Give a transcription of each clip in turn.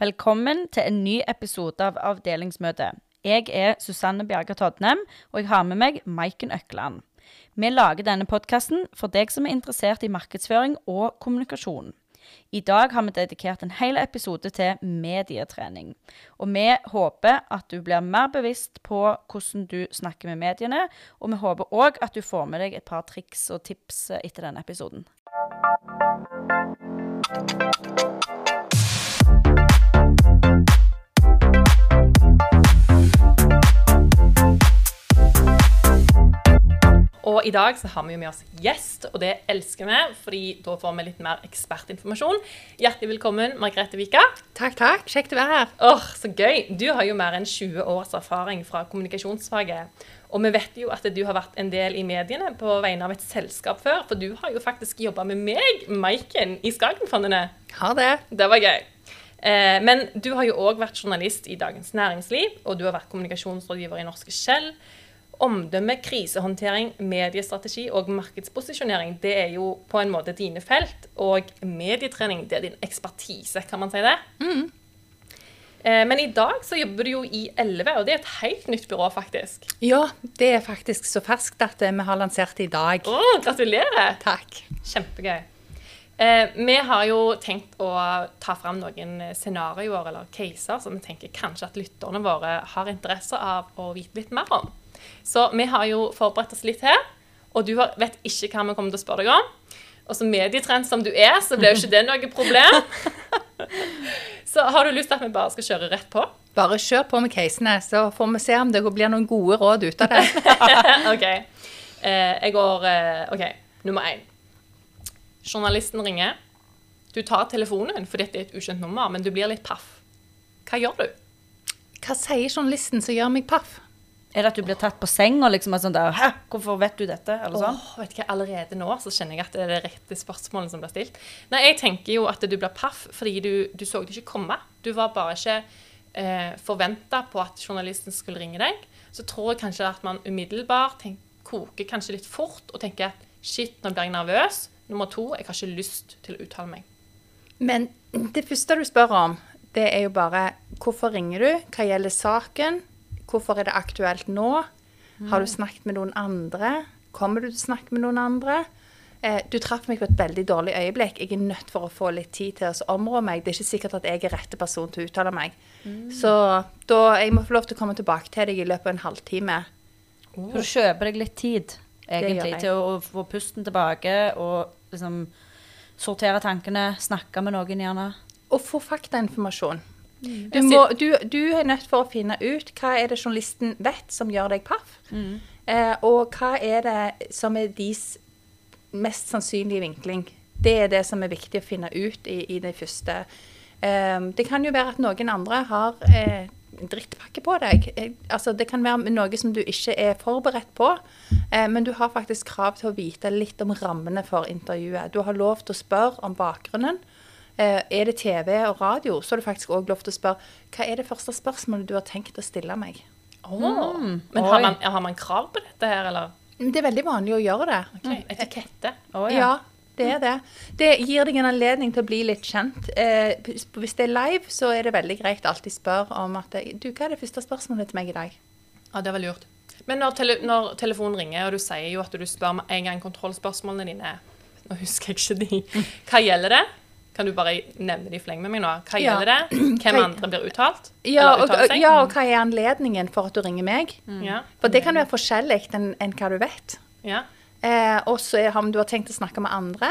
Velkommen til en ny episode av Avdelingsmøte. Jeg er Susanne Bjerger Todnem, og jeg har med meg Maiken Økland. Vi lager denne podkasten for deg som er interessert i markedsføring og kommunikasjon. I dag har vi dedikert en hel episode til medietrening. Og vi håper at du blir mer bevisst på hvordan du snakker med mediene, og vi håper òg at du får med deg et par triks og tips etter denne episoden. Og i dag så har vi jo med oss gjest, og det elsker vi, fordi da får vi litt mer ekspertinformasjon. Hjertelig velkommen, Margrethe Vika. Takk, takk. Kjekt å være her. Åh, Så gøy. Du har jo mer enn 20 års erfaring fra kommunikasjonsfaget. Og vi vet jo at du har vært en del i mediene på vegne av et selskap før, for du har jo faktisk jobba med meg, Maiken, i Skagenfondene. Har det. Det var gøy. Eh, men du har jo òg vært journalist i Dagens Næringsliv, og du har vært kommunikasjonsrådgiver i Norske Skjell. Omdømme, krisehåndtering, mediestrategi og markedsposisjonering det er jo på en måte dine felt. Og medietrening det er din ekspertise, kan man si det? Mm. men i dag så jobber du jo i Elleve, og det er et helt nytt byrå, faktisk. Ja, det er faktisk så ferskt at eh, vi har lansert det i dag. Å, gratulerer! Takk. Kjempegøy. Eh, vi har jo tenkt å ta fram noen scenarioer eller caser som vi tenker kanskje at lytterne våre har interesse av å vite litt mer om. Så vi har jo forberedt oss litt her, og du vet ikke hva vi kommer til å spørre deg om. Og som medietrend som du er, så blir jo ikke det noe problem. så har du lyst til at vi bare skal kjøre rett på? Bare kjør på med casene, så får vi se om det blir noen gode råd ut av det. OK. Eh, jeg går eh, OK, nummer én. Journalisten ringer. Du tar telefonen fordi det er et ukjent nummer, men du blir litt paff. Hva gjør du? Hva sier journalisten som gjør meg paff? Er det at du blir tatt på senga? Liksom, sånn der, Hæ, hvorfor vet du dette? Eller sånn? Åh, vet ikke, Allerede nå så kjenner jeg at det er det rette spørsmålet som blir stilt. Nei, Jeg tenker jo at du blir paff fordi du, du så det ikke komme. Du var bare ikke eh, forventa på at journalisten skulle ringe deg. Så tror jeg kanskje at man umiddelbart tenk, koker kanskje litt fort og tenker at shit, nå blir jeg nervøs. Nummer to, jeg har ikke lyst til å uttale meg. Men det første du spør om, det er jo bare hvorfor ringer du? Hva gjelder saken? Hvorfor er det aktuelt nå? Har du snakket med noen andre? Kommer du til å snakke med noen andre? Eh, du traff meg på et veldig dårlig øyeblikk. Jeg er nødt for å få litt tid til å områ meg. Det er ikke sikkert at jeg er rette person til å uttale meg. Så da, jeg må få lov til å komme tilbake til deg i løpet av en halvtime. Så du kjøper deg litt tid, egentlig, til å få pusten tilbake og liksom sortere tankene, snakke med noen gjerne. Og få faktainformasjon. Du, må, du, du er nødt for å finne ut hva er det journalisten vet som gjør deg paff. Eh, og hva er det som er deres mest sannsynlige vinkling. Det er det som er viktig å finne ut i, i det første. Eh, det kan jo være at noen andre har eh, drittpakke på deg. Eh, altså, det kan være noe som du ikke er forberedt på, eh, men du har faktisk krav til å vite litt om rammene for intervjuet. Du har lov til å spørre om bakgrunnen. Eh, er det TV og radio, så har du faktisk òg lov til å spørre hva er det første spørsmålet du har tenkt å stille meg. Åh, Men har man, har man krav på dette her, eller? Det er veldig vanlig å gjøre det. Okay. Etikette? Å, Ja, det er det. Det gir deg en anledning til å bli litt kjent. Eh, hvis det er live, så er det veldig greit å alltid spørre om at Du, hva er det første spørsmålet til meg i dag? Ja, det var lurt. Men når, tele, når telefonen ringer, og du sier jo at du spør med en gang kontrollspørsmålene dine Nå husker jeg ikke de. Hva gjelder det? Kan du bare nevne de i fleng med meg nå? Hva Ja. gjelder det? Hvem Hva- andre blir uttalt? Ja Eller og, ja, og hva er anledningen for at du ringer meg? Ja. For det kan være forskjellig enn en hva du vet. ja. Eh, og så om du har tenkt å snakke med andre.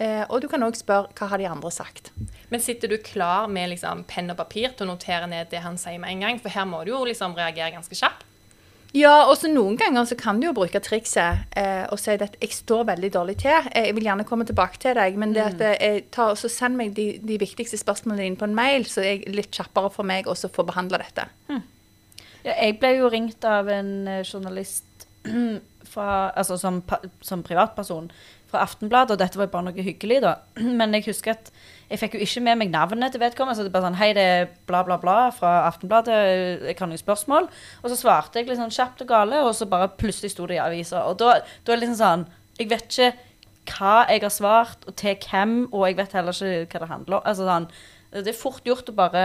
Eh, og du kan òg spørre hva har de andre sagt. Men sitter du klar med liksom, penn og papir til å notere ned det han sier med en gang? For her må du jo liksom reagere ganske kjapt. Ja, og så noen ganger så kan du jo bruke trikset eh, og si at jeg står veldig dårlig til. Eh, Jeg vil gjerne komme tilbake til deg, men det at jeg tar, så send meg de, de viktigste spørsmålene dine på en mail, så er det litt kjappere for meg å få behandla dette. Ja, jeg ble jo ringt av en eh, journalist fra, altså som, som privatperson fra Aftenbladet, og dette var jo bare noe hyggelig, da. Men jeg husker at jeg fikk jo ikke med meg navnet til vedkommende. Så det bare sånn Hei, det er bla, bla, bla fra Aftenbladet. Jeg kan noen spørsmål. Og så svarte jeg litt sånn kjapt og gale, og så bare plutselig sto det i avisa. Og da, da er det liksom sånn Jeg vet ikke hva jeg har svart, og til hvem, og jeg vet heller ikke hva det handler om. Altså sånn Det er fort gjort å bare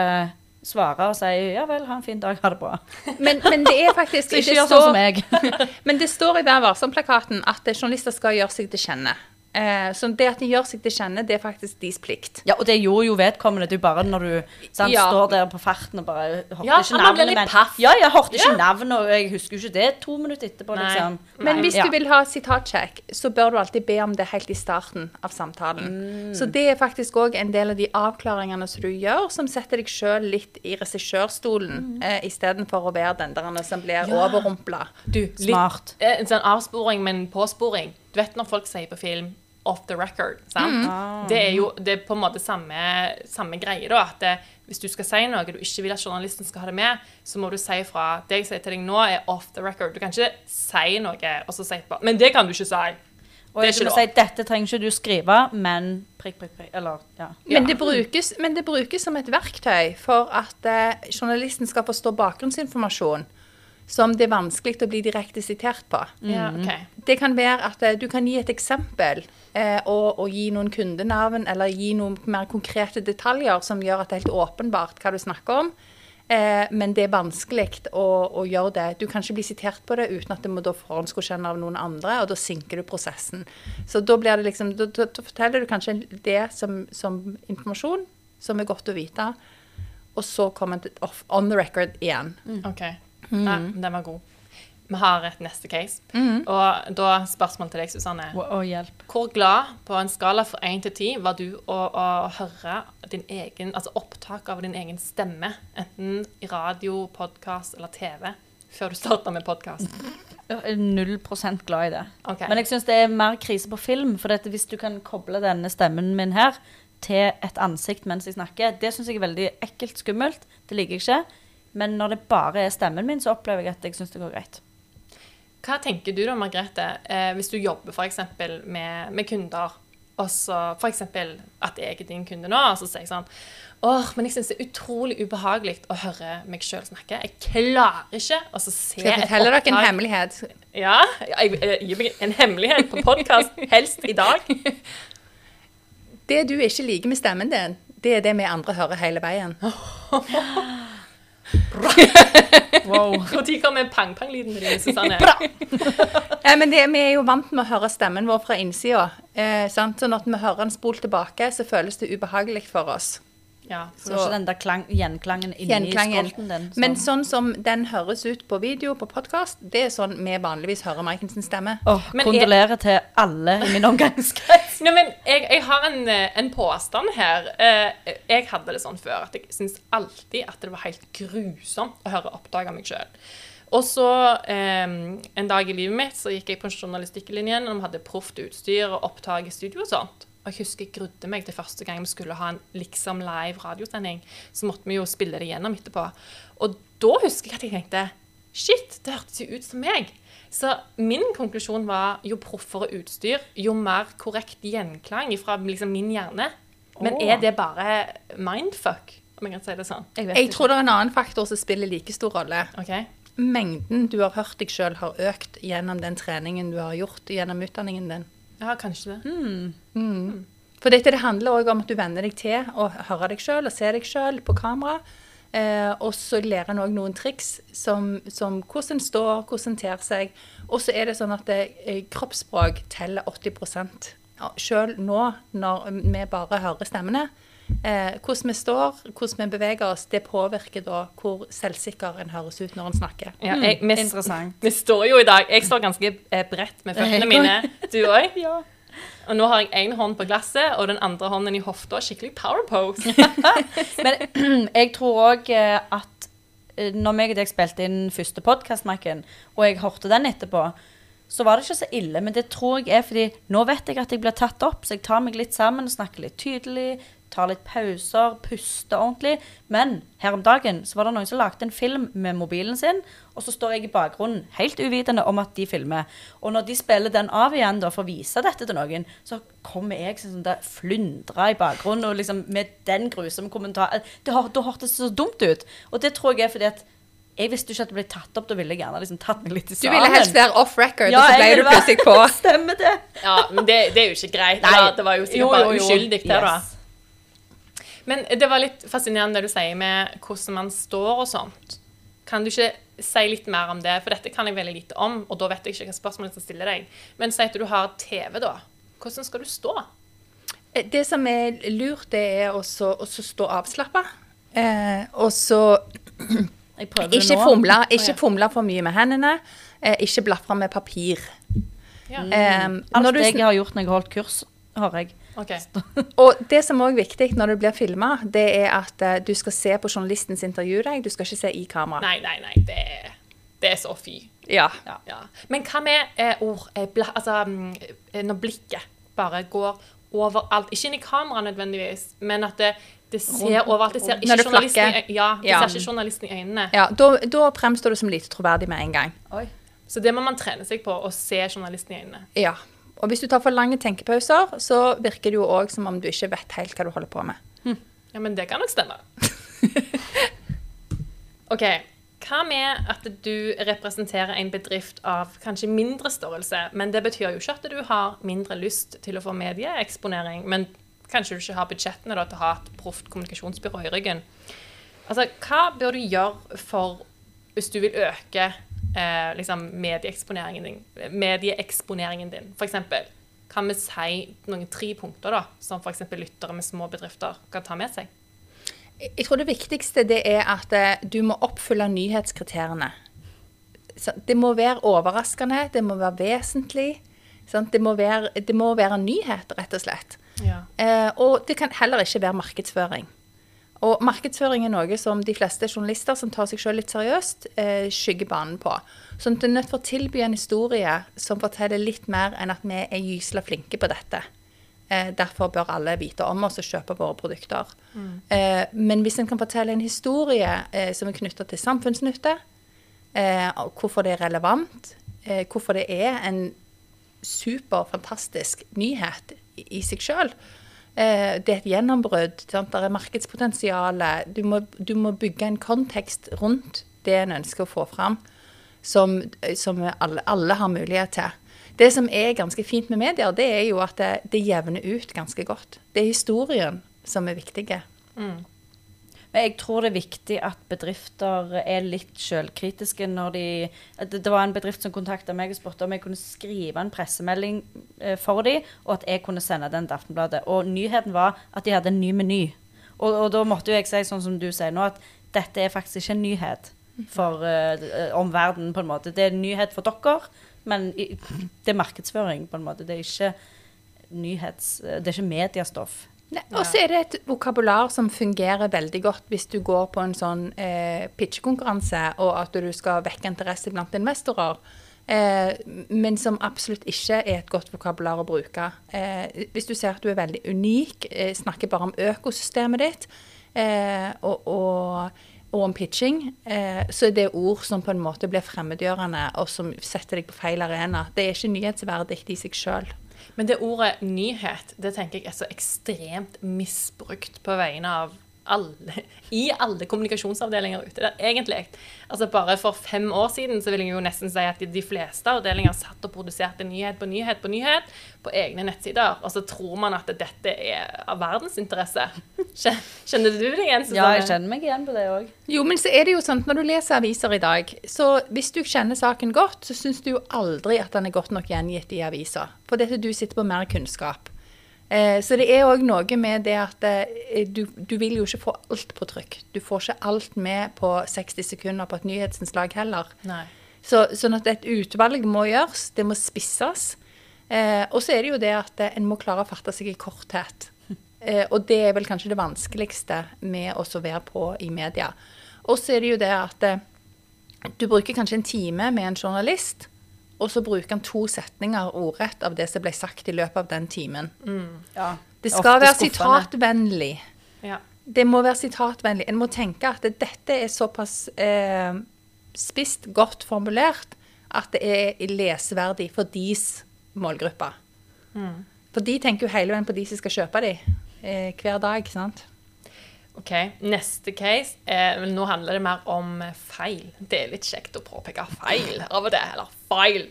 svare og si ja vel, ha en fin dag, ha det bra. Men, men det er faktisk det sånn som meg. Men det står i Vær varsom-plakaten at journalister skal gjøre seg til kjenne. Eh, så det at de gjør seg til kjenne, det er faktisk deres plikt. Ja, og det gjorde jo vedkommende. Det er jo bare når du sant, Ja. står der på farten og bare hørte Ja, ikke navnet, men paff. Ja, jeg hørte ikke Ja. navnet, og jeg husker jo ikke det to minutter etterpå, Nei. liksom. Men hvis Ja. du vil ha sitatsjekk, så bør du alltid be om det helt i starten av samtalen. Mm. Så det er faktisk òg en del av de avklaringene som du gjør, som setter deg sjøl litt i regissørstolen, Mm. eh, istedenfor å være den der som blir overrumpla. Du, litt, Smart. eh, En sånn avsporing, men påsporing. Du vet når folk sier på film 'off the record'. sant? Ah. Det er jo det er på en måte samme, samme greie, da. At det, hvis du skal si noe du ikke vil at journalisten skal ha det med, så må du si fra Det jeg sier til deg nå, er 'off the record'. Du kan ikke si noe og så si etterpå 'Men det kan du ikke si'. Og Det er ikke skulle si, dette trenger ikke du skrive, men prikk, prikk, prikk. Eller, ja. Men, det brukes, men det brukes som et verktøy for at eh, journalisten skal forstå bakgrunnsinformasjon som det er vanskelig å bli direkte sitert på. Ja, Mm. ok. Det kan være at eh, du kan gi et eksempel eh, og, og gi noen kundenavn eller gi noen mer konkrete detaljer som gjør at det er helt åpenbart hva du snakker om. Eh, men det er vanskelig å, å gjøre det. Du kan ikke bli sitert på det uten at det må da forhåndsgodkjenne av noen andre, og da sinker du prosessen. Så da blir det liksom Da, da, da forteller du kanskje det som, som informasjon, som er godt å vite, og så kommer det off, on the record igjen. OK. Mm. Ja, den var god. Vi har et neste case. Og da spørsmål til deg, Susanne. Å, hjelp. Hvor glad på en skala fra 1 til 10 var du å, å høre din egen, altså opptak av din egen stemme, enten i radio, podkast eller TV, før du starta med podkast? Null prosent glad i det. Okay. Men jeg syns det er mer krise på film. For hvis du kan koble denne stemmen min her til et ansikt mens jeg snakker, det syns jeg er veldig ekkelt skummelt. Det liker jeg ikke. Men når det bare er stemmen min, så opplever jeg at jeg syns det går greit. Hva tenker du da, Margrethe, eh, hvis du jobber f.eks. Med, med kunder, og så f.eks. at jeg er din kunde nå, og så sier jeg sånn Åh, men jeg syns det er utrolig ubehagelig å høre meg sjøl snakke. Jeg klarer ikke å se Skal jeg fortelle dere en hemmelighet? Ja, jeg, jeg gir meg en hemmelighet på podkast, helst i dag. Det du ikke liker med stemmen din, det er det vi andre hører hele veien. Wow. Når kommer pang-pang-lyden til dine, Susanne? Eh, men det, vi er jo vant med å høre stemmen vår fra innsida. Eh, så når vi hører den spolt tilbake, så føles det ubehagelig for oss. Ja, Så ikke den der klang, gjenklangen inni Gjenklangen. skolten din. Men sånn som den høres ut på video, på podkast, det er sånn vi vanligvis hører Maikensens stemme. Åh, Men kondolerer til alle i min omgangskrets. Nei, men jeg, jeg har en, eh, en påstand her. Eh, Jeg hadde det sånn før at jeg syns alltid at det var helt grusomt å høre opptak av meg sjøl. Og så eh, en dag i livet mitt så gikk jeg på journalistikklinjen, og vi hadde proft utstyr og opptak i studio og sånt. Og jeg husker jeg grudde meg til første gang vi skulle ha en liksom live radiosending. Så måtte vi jo spille det gjennom etterpå. Og da husker jeg at jeg tenkte Shit, det hørtes jo ut som meg. Så min konklusjon var jo proffere utstyr, jo mer korrekt gjenklang fra liksom min hjerne. Men er det bare mindfuck, om jeg kan si det sånn? Jeg Jeg tror det er en annen faktor som spiller like stor rolle. Okay Mengden du har hørt deg sjøl, har økt gjennom den treningen du har gjort gjennom utdanningen din. Ja, kanskje det. For dette det handler òg om at du venner deg til å høre deg sjøl og se deg sjøl på kamera. Eh, og så lærer en òg noen triks som, som hvordan en står, hvordan en ter seg. Og så er det sånn at det, eh, kroppsspråk teller 80% Sjøl nå, når vi bare hører stemmene. Eh, hvordan vi står, hvordan vi beveger oss, det påvirker da hvor selvsikker en høres ut når en snakker. Ja, jeg, vi, Interessant. vi står jo i dag Jeg står ganske eh, bredt med føttene mine. Du òg? Ja. Og nå har jeg én hånd på glasset og den andre hånden i hofta. Skikkelig power pose. Men jeg tror òg at eh, når meg og deg spilte inn første podkast, og jeg hørte den etterpå, så var det ikke så ille. Men det tror jeg er fordi nå vet jeg at jeg blir tatt opp, så jeg tar meg litt sammen, og snakker litt tydelig, tar litt pauser, puster ordentlig. Men her om dagen så var det noen som lagde en film med mobilen sin, og så står jeg i bakgrunnen helt uvitende om at de filmer. Og når de spiller den av igjen da, for å vise dette til noen, så kommer jeg sånn der flyndra i bakgrunnen og liksom med den grusomme kommentaren. Det, har- da hørtes det så dumt ut. Og det tror jeg er fordi at jeg visste jo ikke at det ble tatt opp. Da ville jeg gjerne liksom tatt meg litt i Du ville helst være off record, Ja, og så ble ville du plutselig på. Stemmer det. Ja, men det, det er jo ikke greit. Nei. Da. det var jo sikkert Jo, jo, bare uskyldig der, da. Men det var litt fascinerende det du sier med hvordan man står og sånt. Kan du ikke si litt mer om det? For dette kan jeg veldig lite om, og da vet jeg ikke hva spørsmålet jeg skal stille deg. Men si at du har TV, da. Hvordan skal du stå? Eh, Det som er lurt, det er å stå avslappa. Eh, og så ikke fomle, ikke ja. fomle for mye med hendene. Eh, ikke blafre med papir. Ja. Eh, Alt når du, jeg har gjort når jeg har holdt kurs, har jeg. OK. og det som òg er viktig når du blir filma, det er at eh, du skal se på journalistens intervju deg. Du skal ikke se i kamera. Nei, nei, nei. Det, det er så fy. Ja. Ja. Men hva med eh, ord eh, Altså mm, når blikket bare går overalt Ikke inn i kamera nødvendigvis, men at det, det ser overalt. Det ser ikke journalisten ja, det Ja. ser ikke journalisten i øynene. ja da, da fremstår du som lite troverdig med en gang. Oi. Så det må man trene seg på, å se journalisten i øynene. Ja. Og hvis du tar for lange tenkepauser, så virker det jo òg som om du ikke vet helt hva du holder på med. Ja, men det kan nok stemme. OK. Hva med at du representerer en bedrift av kanskje mindre størrelse, men det betyr jo ikke at du har mindre lyst til å få medieeksponering, men kanskje du ikke har budsjettene da, til å ha et proft kommunikasjonsbyrå i ryggen. Altså, hva bør du gjøre for hvis du vil øke eh, liksom medieeksponeringen din, medieeksponeringen din? For eksempel, kan vi si noen tre punkter da, som eksempel lyttere med små bedrifter kan ta med seg? Jeg tror det viktigste det er at eh, du må oppfylle nyhetskriteriene. Det må være overraskende, det må være vesentlig. Sant? Det, må være, det må være en nyhet, rett og slett. Ja. Eh, og det kan heller ikke være markedsføring. Og markedsføring er noe som de fleste journalister som tar seg selv litt seriøst, eh, skygger banen på. Så du er nødt til å tilby en historie som forteller litt mer enn at vi er gysla flinke på dette. Eh, derfor bør alle vite om oss og kjøpe våre produkter. Eh, men hvis en kan fortelle en historie eh, som er knytta til samfunnsnytte, eh, hvorfor det er relevant, eh, hvorfor det er en super, fantastisk nyhet i, i seg sjøl. Eh, det er et gjennombrudd. Det er markedspotensial. Du, du må bygge en kontekst rundt det en ønsker å få fram, som, som alle, alle har mulighet til. Det som er ganske fint med medier, det er jo at det, det jevner ut ganske godt. Det er historien som er viktig. Men jeg tror det er viktig at bedrifter er litt selvkritiske når de Det var en bedrift som kontakta meg og spurte om jeg kunne skrive en pressemelding eh, for dem, og at jeg kunne sende den til Aftenbladet. Og nyheten var at de hadde en ny meny. Og, og da måtte jo jeg si sånn som du sier nå, at dette er faktisk ikke en nyhet for uh, om verden, på en måte. Det er en nyhet for dere, men i, det er markedsføring, på en måte. Det er ikke nyhets... Det er ikke mediestoff. Og så er det et vokabular som fungerer veldig godt hvis du går på en sånn eh, pitchekonkurranse, og at du skal vekke interesse blant investorer. Eh, men som absolutt ikke er et godt vokabular å bruke. Eh, hvis du ser at du er veldig unik, eh, snakker bare om økosystemet ditt eh, og, og, og om pitching, eh, så er det ord som på en måte blir fremmedgjørende, og som setter deg på feil arena. Det er ikke nyhetsverdig i seg sjøl. Men det ordet nyhet, det tenker jeg er så ekstremt misbrukt på vegne av alle, i alle kommunikasjonsavdelinger ute der, egentlig. Altså Bare for fem år siden så vil jeg jo nesten si at de, de fleste avdelinger satt og produserte nyhet på nyhet på nyhet på egne nettsider, og så tror man at dette er av verdensinteresse. Kjen- Kjenner du deg igjen? Ja, jeg kjenner meg igjen på det òg. Jo, men så er det jo sånn når du leser aviser i dag, så hvis du kjenner saken godt, så syns du jo aldri at den er godt nok gjengitt i avisa. For dette du sitter på mer kunnskap. Eh, så det er òg noe med det at eh, du, du vil jo ikke få alt på trykk. Du får ikke alt med på 60 sekunder på et nyhetsinnslag heller. Nei. Så, sånn at et utvalg må gjøres, det må spisses. Eh, og så er det jo det at eh, en må klare å fatte seg i korthet. Eh, og det er vel kanskje det vanskeligste med å være på i media. Og så er det jo det at eh, du bruker kanskje en time med en journalist, og så bruker han to setninger ordrett av det som ble sagt i løpet av den timen. Ja. Det skal være sitatvennlig. Ja. Det må være sitatvennlig. En må tenke at dette er såpass eh, spisst godt formulert at det er leseverdig for deres målgruppe. For de tenker jo hele veien på de som skal kjøpe de eh, hver dag, sant? OK, neste case. Eh, nå handler det mer om eh, feil. Det er litt kjekt å påpeke feil av og til. Eller feil.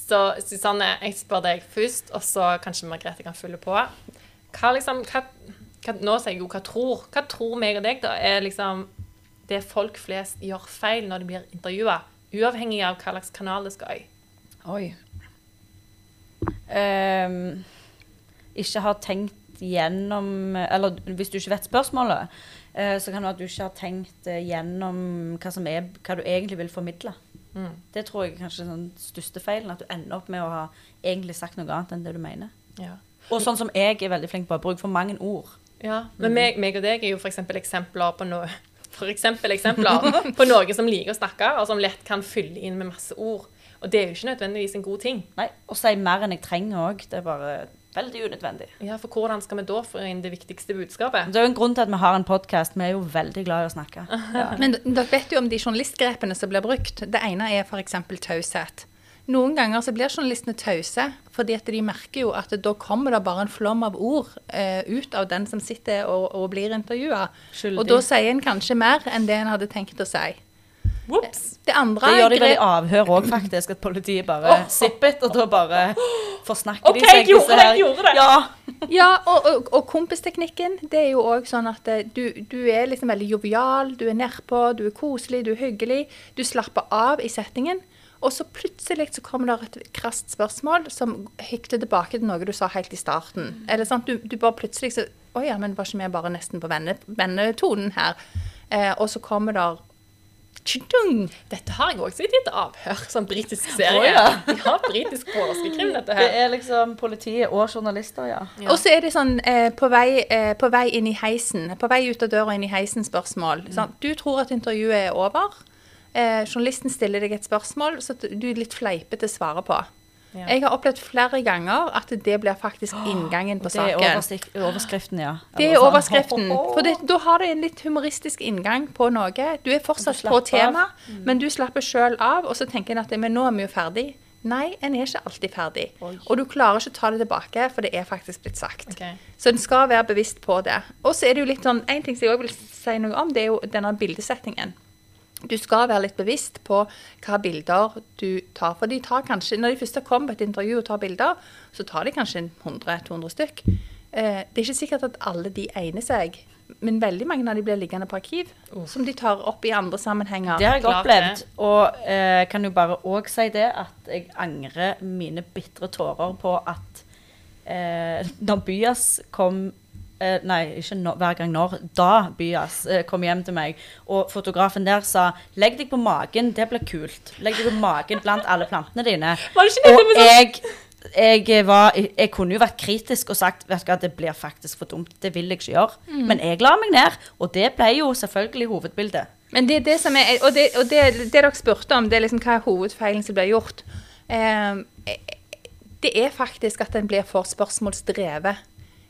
Så Susanne, jeg spør deg først, og så kanskje Margrethe kan følge på. Hva, liksom, hva, hva, Nå sier jeg jo hva tror. Hva tror meg og deg, da, er liksom det folk flest gjør feil når de blir intervjua, uavhengig av hva slags kanal det skal i. Oi. Um, ikke har tenkt gjennom Eller hvis du ikke vet spørsmålet, så kan det være at du ikke har tenkt eh, gjennom hva, som er, hva du egentlig vil formidle. Mm. Det tror jeg er kanskje er den største feilen. At du ender opp med å ha egentlig sagt noe annet enn det du mener. Ja. Og sånn som jeg er veldig flink på, å bruke for mange ord. Ja, men meg, meg og deg er jo eksempel eksempler på noe for eksempel eksempler på noen som liker å snakke, og som lett kan fylle inn med masse ord. Og det er jo ikke nødvendigvis en god ting. Nei, Å si mer enn jeg trenger òg, det er bare veldig unødvendig. Ja, For hvordan skal vi da få inn det viktigste budskapet? Det er jo en grunn til at vi har en podkast. Vi er jo veldig glad i å snakke. Ja. Men dere vet jo om de journalistgrepene som blir brukt. Det ene er f.eks. taushet. Noen ganger så blir journalistene tause, fordi at de merker jo at da kommer det bare en flom av ord eh, ut av den som sitter og, og blir intervjua. Og da sier en kanskje mer enn det en hadde tenkt å si. Whoops! Det andre Det gjør de vel i avhør òg, faktisk. At politiet bare sippet, og da bare forsnakker OK, de seg. jeg gjorde det, jeg gjorde det. Ja. Ja, og, og, og kompisteknikken, det er jo òg sånn at eh, du, du er liksom veldig jovial, du er nedpå, du er koselig, du er hyggelig. Du slapper av i settingen. Og så plutselig så kommer det et krast spørsmål som hykter tilbake til noe du sa helt i starten. Eller sant, du, du bare plutselig så Å ja, men var ikke vi bare nesten på vennetonen her? Eh, og så kommer det! Dette har jeg også sett i et avhør, sånn britisk serie. Oh, ja. ja, britisk påskekrim, dette Det er liksom politiet og journalister, ja. Ja. Og så er det sånn eh, på, vei, eh, på vei inn i heisen, på vei ut av døra inn i heisen-spørsmål. sant? Du tror at intervjuet er over. Eh, journalisten stiller deg et spørsmål så du er litt fleipete å svare på. Ja. Jeg har opplevd flere ganger at det blir faktisk inngangen på saken. Det er overskriften, ja. Det er sånn. overskriften. For det, da har du en litt humoristisk inngang på noe. Du er fortsatt Du på tema. Mm. men du slapper sjøl av, og så tenker en at men nå er vi jo ferdig. Nei, en er ikke alltid ferdig. Oi. Og du klarer ikke å ta det tilbake, for det er faktisk blitt sagt. Okay. Så en skal være bevisst på det. Og så er det jo litt sånn, En ting som jeg òg vil si noe om, det er jo denne bildesettingen. Du skal være litt bevisst på hva bilder du tar. For de tar kanskje, når de først kommer på et intervju og tar bilder, så tar de kanskje 100-200 stykk. Eh, det er ikke sikkert at alle de egner seg, men veldig mange av de blir liggende på arkiv. Som de tar opp i andre sammenhenger. Det har jeg opplevd, og eh, kan jo bare òg si det at jeg angrer mine bitre tårer på at eh, da Byas kom eh, Nei, ikke no, hver gang når. Da Byas eh, kom hjem til meg, og fotografen der sa 'Legg deg på magen, det blir kult'. Legg deg på magen blant alle plantene dine. Og jeg, jeg, var, jeg kunne jo vært kritisk og sagt vet du hva, det blir faktisk for dumt. Det vil jeg ikke gjøre. Mm. Men jeg la meg ned, og det ble jo selvfølgelig hovedbildet. Men det er det som er Og det, og det, det dere spurte om, det er liksom hva er hovedfeilen som blir gjort. Eh, det er faktisk at en blir for spørsmålsdrevet.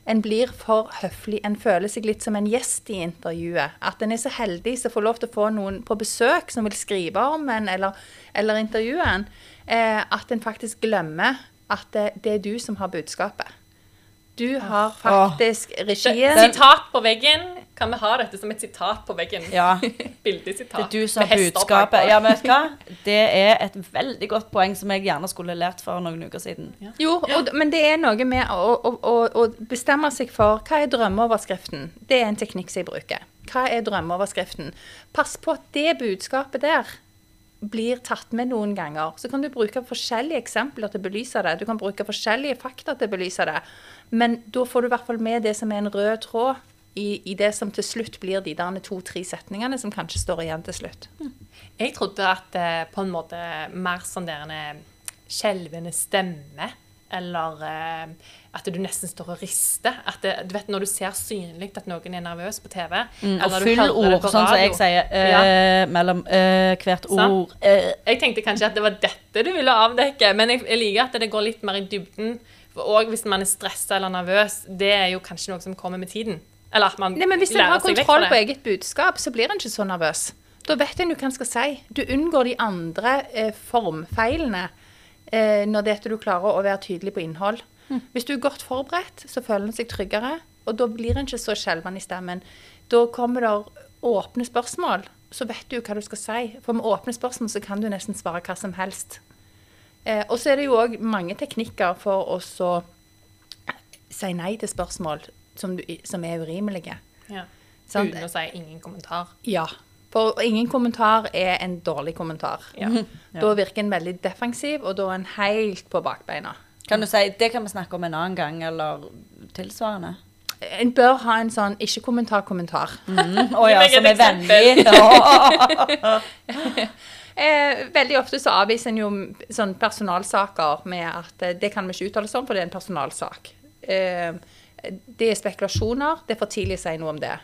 En blir for høflig. En føler seg litt som en gjest i intervjuet. At en er så heldig som får lov til å få noen på besøk som vil skrive om en eller, eller intervjue en. Eh, at en faktisk glemmer at det, det er du som har budskapet. Du har faktisk regien. Sitat på veggen. Kan vi ha dette som et sitat på veggen? Ja. Bildesitat. Det er du som har budskapet. Ja, vet du hva? Det er et veldig godt poeng som jeg gjerne skulle lært for noen uker siden. Jo, og, men det er noe med å, å, å, å bestemme seg for hva er drømmeoverskriften. Det er en teknikk som jeg bruker. Hva er drømmeoverskriften? Pass på at det budskapet der blir tatt med noen ganger. Så kan du bruke forskjellige eksempler til å belyse det. Du kan bruke forskjellige fakta til å belyse det. Men da får du i hvert fall med det som er en rød tråd i, i det som til slutt blir de der to-tre setningene som kanskje står igjen til slutt. Jeg trodde at eh, på en måte mer sånn der en eh, skjelvende stemme, eller eh, at du nesten står og rister. At det, du vet når du ser synlig at noen er nervøs på TV, Mm, og full du fyll det ord, på sånn som jeg sier. eh, Mellom eh, hvert ord. eh, Jeg tenkte kanskje at det var dette du ville avdekke, men jeg, jeg liker at det går litt mer i dybden. Og hvis man er stressa eller nervøs, det er jo kanskje noe som kommer med tiden. Eller at man Nei, men Hvis en har kontroll på eget budskap, så blir en ikke så nervøs. Da vet en jo hva en skal si. Du unngår de andre eh, formfeilene eh, når det er at du klarer å være tydelig på innhold. Hvis du er godt forberedt, så føler en seg tryggere, og da blir en ikke så skjelven i stemmen. Da kommer det åpne spørsmål, så vet du hva du skal si. For med åpne spørsmål så kan du nesten svare hva som helst. Eh, og så er det jo òg mange teknikker for å så si nei til spørsmål. Som, du, som er urimelige. Ja. Uten å si ingen kommentar. Ja. For ingen kommentar er en dårlig kommentar. Ja. Da virker en veldig defensiv, og da er en helt på bakbeina. Kan du si, Det kan vi snakke om en annen gang, eller tilsvarende? En bør ha en sånn ikke-kommentar-kommentar. Å ja, meg et som er vennlig. Eh, veldig ofte så avviser en jo sånn personalsaker med at eh, det kan vi ikke uttale oss om, for det er en personalsak. Eh, det er spekulasjoner. Det er for tidlig å si noe om det.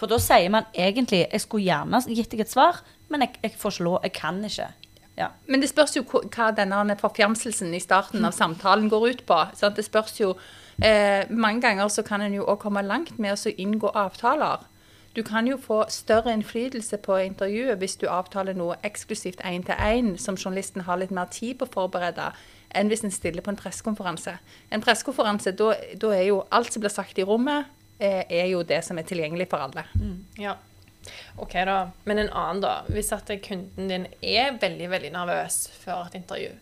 For da sier man egentlig Jeg skulle gjerne gitt deg et svar, men jeg, jeg får ikke lov. Jeg kan ikke. Ja. Men det spørs jo hva denne forfjamselsen i starten av samtalen går ut på. Sant? Det spørs jo eh, Mange ganger så kan en jo òg komme langt med å inngå avtaler. Du kan jo få større innflytelse på intervjuet hvis du avtaler noe eksklusivt én til én, som journalisten har litt mer tid på å forberede, enn hvis en stiller på en pressekonferanse. En pressekonferanse, da er jo alt som blir sagt i rommet, eh, er jo det som er tilgjengelig for alle. Ja. OK, da. Men en annen, da. Hvis at kunden din er veldig, veldig nervøs før et intervju,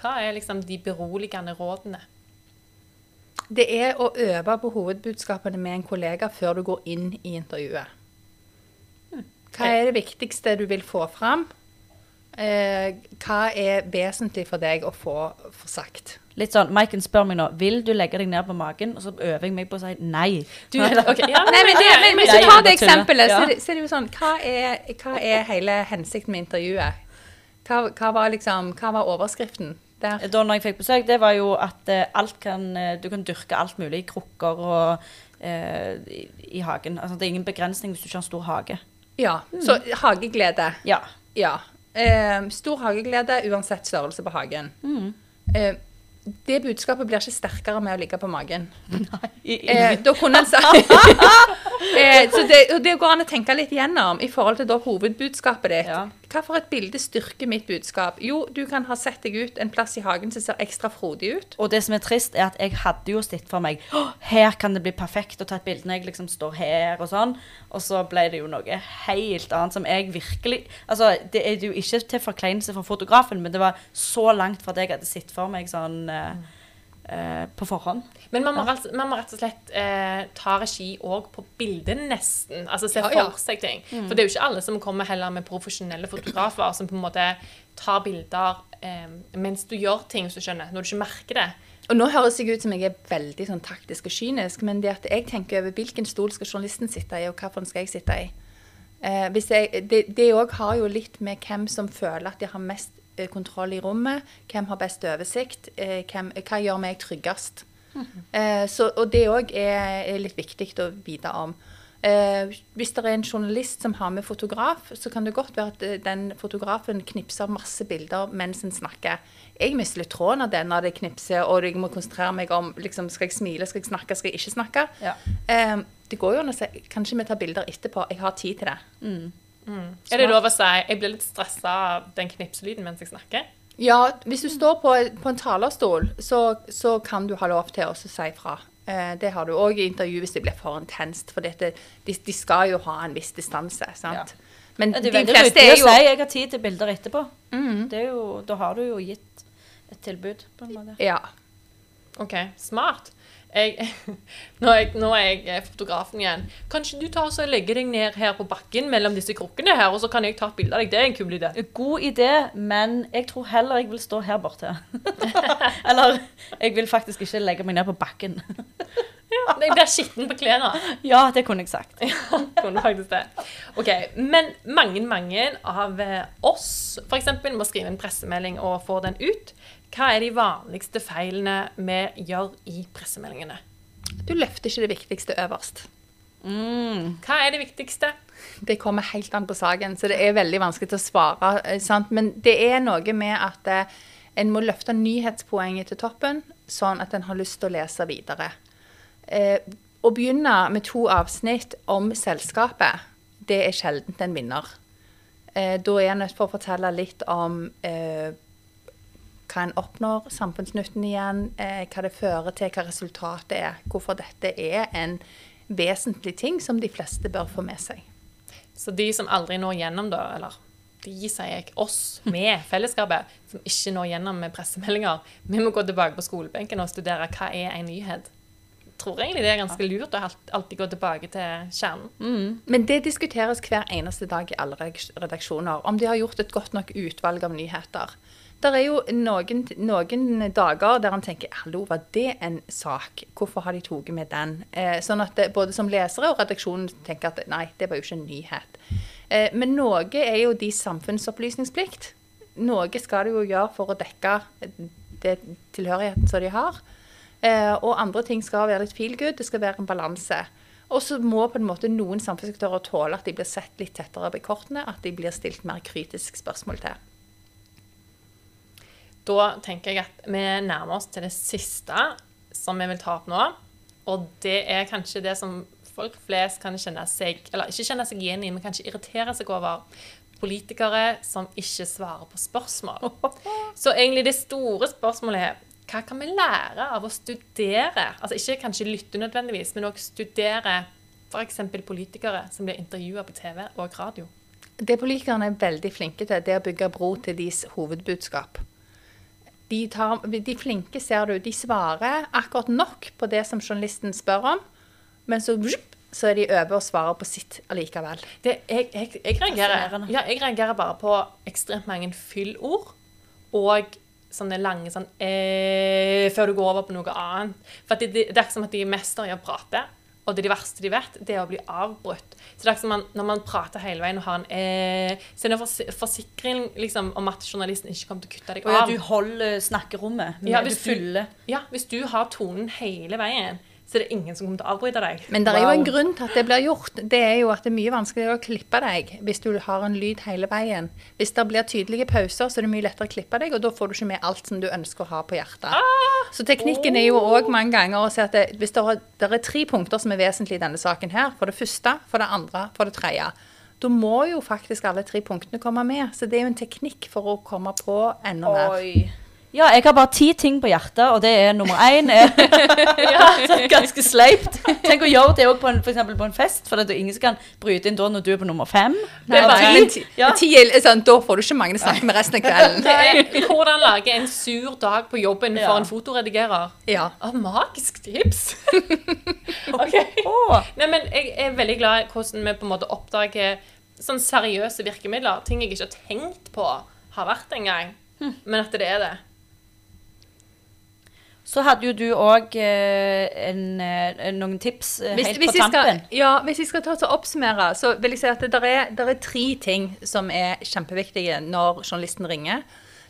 hva er liksom de beroligende rådene? Det er å øve på hovedbudskapene med en kollega før du går inn i intervjuet. Hva er det viktigste du vil få fram? Eh, hva er vesentlig for deg å få, få sagt? Litt sånn, Maiken spør meg nå vil du legge deg ned på magen, og så øver jeg meg på å si nei. Du, okay. ja, Nei, men, det, men Hvis du tar det eksempelet, Ja. så, så er det jo sånn Hva er, hva er hele hensikten med intervjuet? Hva, hva, var liksom, hva var overskriften der? Da når jeg fikk besøk, det var jo at eh, alt kan, eh, du kan dyrke alt mulig i krukker og eh, i, i hagen. Altså, det er ingen begrensning hvis du ikke har en stor hage. Ja, så hageglede. Ja. Ja. Eh, stor hageglede uansett størrelse på hagen. Eh, det budskapet blir ikke sterkere med å ligge på magen. Eh, da kunne en sagt eh, Så det, det går an å tenke litt gjennom i forhold til hovedbudskapet ditt. Ja. Hva for et bilde styrker mitt budskap? Jo, du kan ha sett deg ut en plass i hagen som ser ekstra frodig ut. Og det som er trist, er at jeg hadde jo sett for meg her kan det bli perfekt å ta et bilde når jeg liksom står her og sånn. Og så ble det jo noe helt annet som jeg virkelig Altså, det er jo ikke til forkleinelse for fotografen, men det var så langt fra det jeg hadde sett for meg sånn eh, eh, på forhånd. Men man må, rett- man må rett og slett eh, ta regi òg på bildet, nesten. Altså se for ja. seg ting. For det er jo ikke alle som kommer heller med profesjonelle fotografer som på en måte tar bilder eh, mens du gjør ting, hvis du skjønner. Når du ikke merker det. Og nå høres jeg ut som jeg er veldig sånn taktisk og kynisk, men det at jeg tenker over hvilken stol skal journalisten sitte i, og hvilken skal jeg sitte i. Eh, hvis jeg, det òg har jo litt med hvem som føler at de har mest kontroll i rommet, hvem har best oversikt, eh, hvem, hva gjør meg tryggest. Eh, så, og det òg er, er litt viktig å vite om. Eh, hvis det er en journalist som har med fotograf, så kan det godt være at eh, den fotografen knipser masse bilder mens en snakker. Jeg mister litt tråden av det når det knipser, og jeg må konsentrere meg om liksom, skal jeg smile, skal jeg snakke, skal jeg ikke snakke. Ja. Eh, det går jo an å si kanskje vi tar bilder etterpå. Jeg har tid til det. Er det lov å si jeg blir litt stressa av den knipselyden mens jeg snakker? Ja, hvis du står på, på en talerstol, så, så kan du ha lov til å si fra. Eh, det har du òg i intervju hvis det blir for intenst. For dette, de, de skal jo ha en viss distanse. sant? Men ja, de fleste er jo si 'jeg har tid til bilder etterpå'. Det er jo, da har du jo gitt et tilbud, på en måte. Ja. OK, smart. Jeg, nå, er jeg, nå er jeg eh, fotografen igjen. Kan ikke du ta og legge deg ned her på bakken mellom disse krukkene her, og så kan jeg ta et bilde av deg? Det er en kul idé. God idé, men jeg tror heller jeg vil stå her borte. Eller jeg vil faktisk ikke legge meg ned på bakken. Jeg blir skitten på klærne. Ja, det kunne jeg sagt. ja, Kunne faktisk det. Ok, Men mange mange av eh, oss eksempel, må skrive en pressemelding og få den ut. Hva er de vanligste feilene vi gjør i pressemeldingene? Du løfter ikke det viktigste øverst. Mm. Hva er det viktigste? Det kommer helt an på saken, så det er veldig vanskelig til å svare. eh, Sant? Men det er noe med at eh, en må løfte nyhetspoenget til toppen, sånn at en har lyst til å lese videre. Eh, å begynne med to avsnitt om selskapet, det er sjelden en vinner. Eh, da er en nødt til å fortelle litt om eh, hva en oppnår, samfunnsnytten igjen, eh, hva det fører til, hva resultatet er. Hvorfor dette er en vesentlig ting som de fleste bør få med seg. Så de som aldri når gjennom, da, eller de sier jeg, oss, med fellesskapet, som ikke når gjennom med pressemeldinger, vi må gå tilbake på skolebenken og studere hva er en nyhet. tror egentlig det er ganske lurt å alltid gå tilbake til kjernen. Men det diskuteres hver eneste dag i alle redaksjoner, om de har gjort et godt nok utvalg av nyheter. Det er jo noen, noen dager der en tenker hallo, var det en sak? Hvorfor har de tatt med den? Eh, sånn at det, både som lesere og redaksjonen tenker at nei, det var jo ikke en nyhet. Eh, men noe er jo de samfunnsopplysningsplikt. Noe skal de jo gjøre for å dekke det tilhørigheten som de har. Eh, og andre ting skal være litt feel good, det skal være en balanse. Og så må på en måte noen samfunnsaktører tåle at de blir sett litt tettere på kortene, at de blir stilt mer kritiske spørsmål til. Da tenker jeg at vi nærmer oss til det siste som vi vil ta opp nå. Og det er kanskje det som folk flest kan kjenne seg Eller ikke kjenne seg igjen i, men kanskje irritere seg over. Politikere som ikke svarer på spørsmål. Så egentlig det store spørsmålet er hva kan vi lære av å studere? Altså ikke kanskje lytte nødvendigvis, men òg studere f.eks. politikere som blir intervjua på TV og radio. Det politikerne er veldig flinke til, det er å bygge bro til deres hovedbudskap. De, tar, de flinke, ser du, de svarer akkurat nok på det som journalisten spør om, men så, så er de over og svarer på sitt allikevel. Det, jeg, jeg, jeg, reagerer, ja, jeg reagerer bare på ekstremt mange fyllord og sånne lange sånn eh, Før du går over på noe annet. For det, det, det er ikke som at de mester i å prate. Og det er det verste de vet, det er å bli avbrutt. Så det er som man, Når man prater hele veien og har en eh, Så er det en forsikring liksom, om at journalisten ikke kommer til å kutte deg Og ja, av. du holder snakkerommet. Ja, hvis du-. Ja, Hvis du har tonen hele veien, så er det ingen som kommer til å avbryte deg. Men det er jo Wow. en grunn til at det blir gjort. Det er jo at det er mye vanskeligere å klippe deg hvis du har en lyd hele veien. Hvis det blir tydelige pauser, så er det mye lettere å klippe deg, og da får du ikke med alt som du ønsker å ha på hjertet. Så teknikken er jo òg mange ganger å si at det, hvis det er, det er tre punkter som er vesentlige i denne saken her, for det første, for det andre, for det tredje, da må jo faktisk alle tre punktene komme med. Så det er jo en teknikk for å komme på enda mer. Oi. Ja, jeg har bare ti ting på hjertet, og det er nummer én ja, ganske sleipt. Tenk å gjøre det òg på, en- for eksempel på en fest, for det er ingen som kan bryte inn da når du er på nummer fem. Nei, bare- men ti, Ja. ti er sånn, da får du ikke mange å snakke med resten av kvelden. Det er hvordan lage en sur dag på jobben Ja. for en fotoredigerer. Ja. Ah, magisk tips! Ok. Oh. Nei, men jeg er veldig glad i hvordan vi på en måte oppdager sånn seriøse virkemidler. Ting jeg ikke har tenkt på har vært en gang, men at det er det. Så hadde jo du òg eh, eh, noen tips eh, Hvis, helt hvis, på tampen. skal, ja, hvis jeg skal ta å oppsummere, så vil jeg si at det er, er tre ting som er kjempeviktige når journalisten ringer.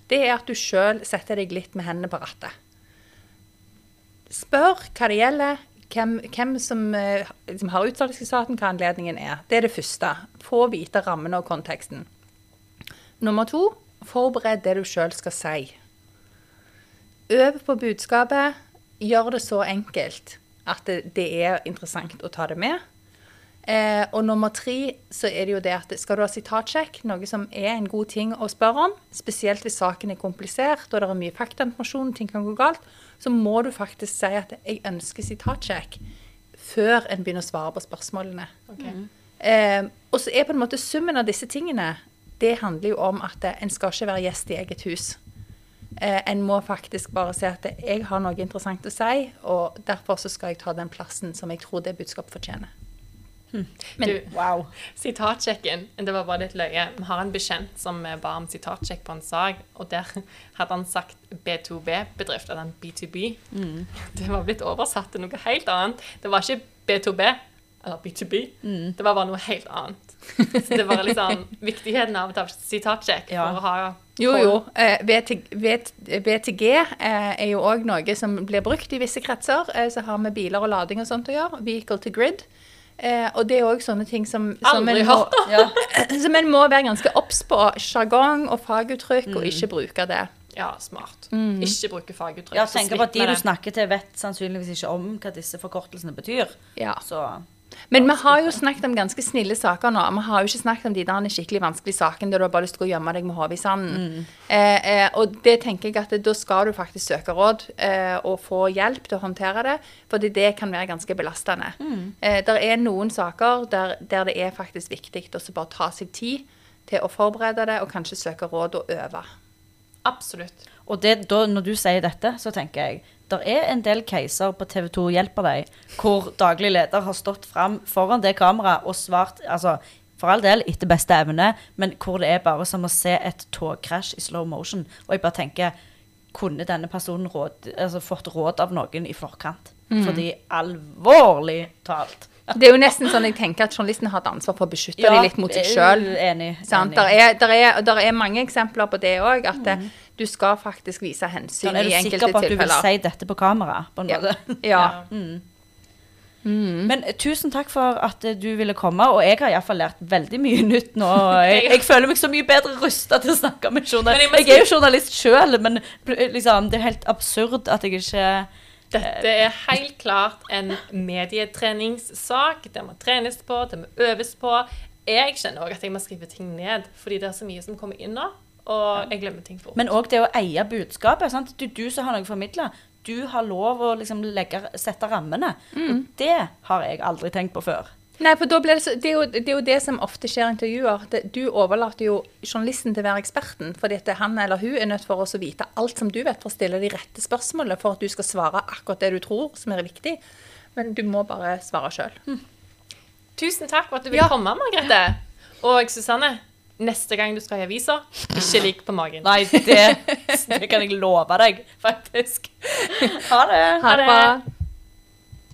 Det er at du sjøl setter deg litt med hendene på rattet. Spør hva det gjelder, hvem, hvem som liksom har utsalgsstaten, hva anledningen er. Det er det første. Få vite rammene og konteksten. Nummer to, forbered det du sjøl skal si. Øv på budskapet. Gjør det så enkelt at det, det er interessant å ta det med. Eh, og nummer tre så er det jo det at skal du ha sitatsjekk, noe som er en god ting å spørre om, spesielt hvis saken er komplisert og det er mye faktainformasjon, ting kan gå galt, så må du faktisk si at 'jeg ønsker sitatsjekk' før en begynner å svare på spørsmålene. Eh, og så er på en måte summen av disse tingene Det handler jo om at en skal ikke være gjest i eget hus. Eh, en må faktisk bare si at jeg har noe interessant å si, og derfor så skal jeg ta den plassen som jeg tror det budskapet fortjener. Men- du, Wow. Sitatsjekken, det var bare litt løye. Vi har en bekjent som eh, ba om sitatsjekk på en sak, og der hadde han sagt B2B-bedrift, eller en B2B. Det var blitt oversatt til noe helt annet. Det var ikke B2B, eller B2B. Det var bare noe helt annet. Så det var liksom viktigheten av å ta sitatsjekk Ja. for å ha Jo, jo. Eh, VT, VT, VTG eh, er jo òg noe som blir brukt i visse kretser. Eh, så har vi biler og lading og sånt å gjøre. Vehicle to grid. Eh, og det er òg sånne ting som, som, Aldri en må, hørt om. Ja. som en må være ganske obs på. Sjargong og faguttrykk, og ikke bruke det. Ja, smart. Ikke bruke faguttrykk. Ja, tenk tenker på at de du snakker til, vet sannsynligvis ikke om hva disse forkortelsene betyr. Ja. Så Men vi har jo snakket om ganske snille saker nå. Vi har jo ikke snakket om de der skikkelig vanskelige sakene der du har bare lyst til å gjemme deg med hodet i sanden. Eh, eh, og det tenker jeg at det, da skal du faktisk søke råd eh, og få hjelp til å håndtere det, fordi det kan være ganske belastende. Eh, der er noen saker der, der det er faktisk viktig å bare ta seg tid til å forberede det og kanskje søke råd og øve. Absolutt. Og det, da, når du sier dette, så tenker jeg det er en del caser på TV 2 Hjelper deg, hvor daglig leder har stått fram foran det kameraet og svart altså, for all del etter beste evne, men hvor det er bare som å se et togkrasj i slow motion. Og jeg bare tenker Kunne denne personen råd, altså, fått råd av noen i forkant? Fordi alvorlig talt Det er jo nesten sånn jeg tenker at journalisten har et ansvar for å beskytte dem litt mot seg sjøl. Der er, der, er, der er mange eksempler på det òg, at eh, du skal faktisk vise hensyn i enkelte tilfeller. Da er du sikker på at du vil si dette på kamera? På en Ja. måte? Ja. Men eh, tusen takk for at eh, du ville komme, og jeg har iallfall lært veldig mye nytt nå. Jeg, jeg føler meg så mye bedre rusta til å snakke med journalister. journalist. jeg Jeg er jo journalist sjøl, men liksom, det er helt absurd at jeg ikke Dette er helt klart en medietreningssak. Det må trenes på, det må øves på. Jeg kjenner òg at jeg må skrive ting ned, fordi det er så mye som kommer inn nå. Og jeg glemmer ting fort. Men òg det å eie budskapet. Sant? Det er du som har noe å formidle. Du har lov å liksom legge, sette rammene. Og det har jeg aldri tenkt på før. Nei, for da blir det, så, det, er jo, det er jo det som ofte skjer i intervjuer. Det, du overlater jo journalisten til å være eksperten, fordi at han eller hun er nødt for oss å vite alt som du vet, for å stille de rette spørsmålene for at du skal svare akkurat det du tror som er viktig. Men du må bare svare sjøl. Tusen takk for at du ville Ja. komme, Margrethe. Og Susanne, neste gang du skal i avisa, ikke ligg på magen. Nei, det, det kan jeg love deg, faktisk. Ha det. Ha det.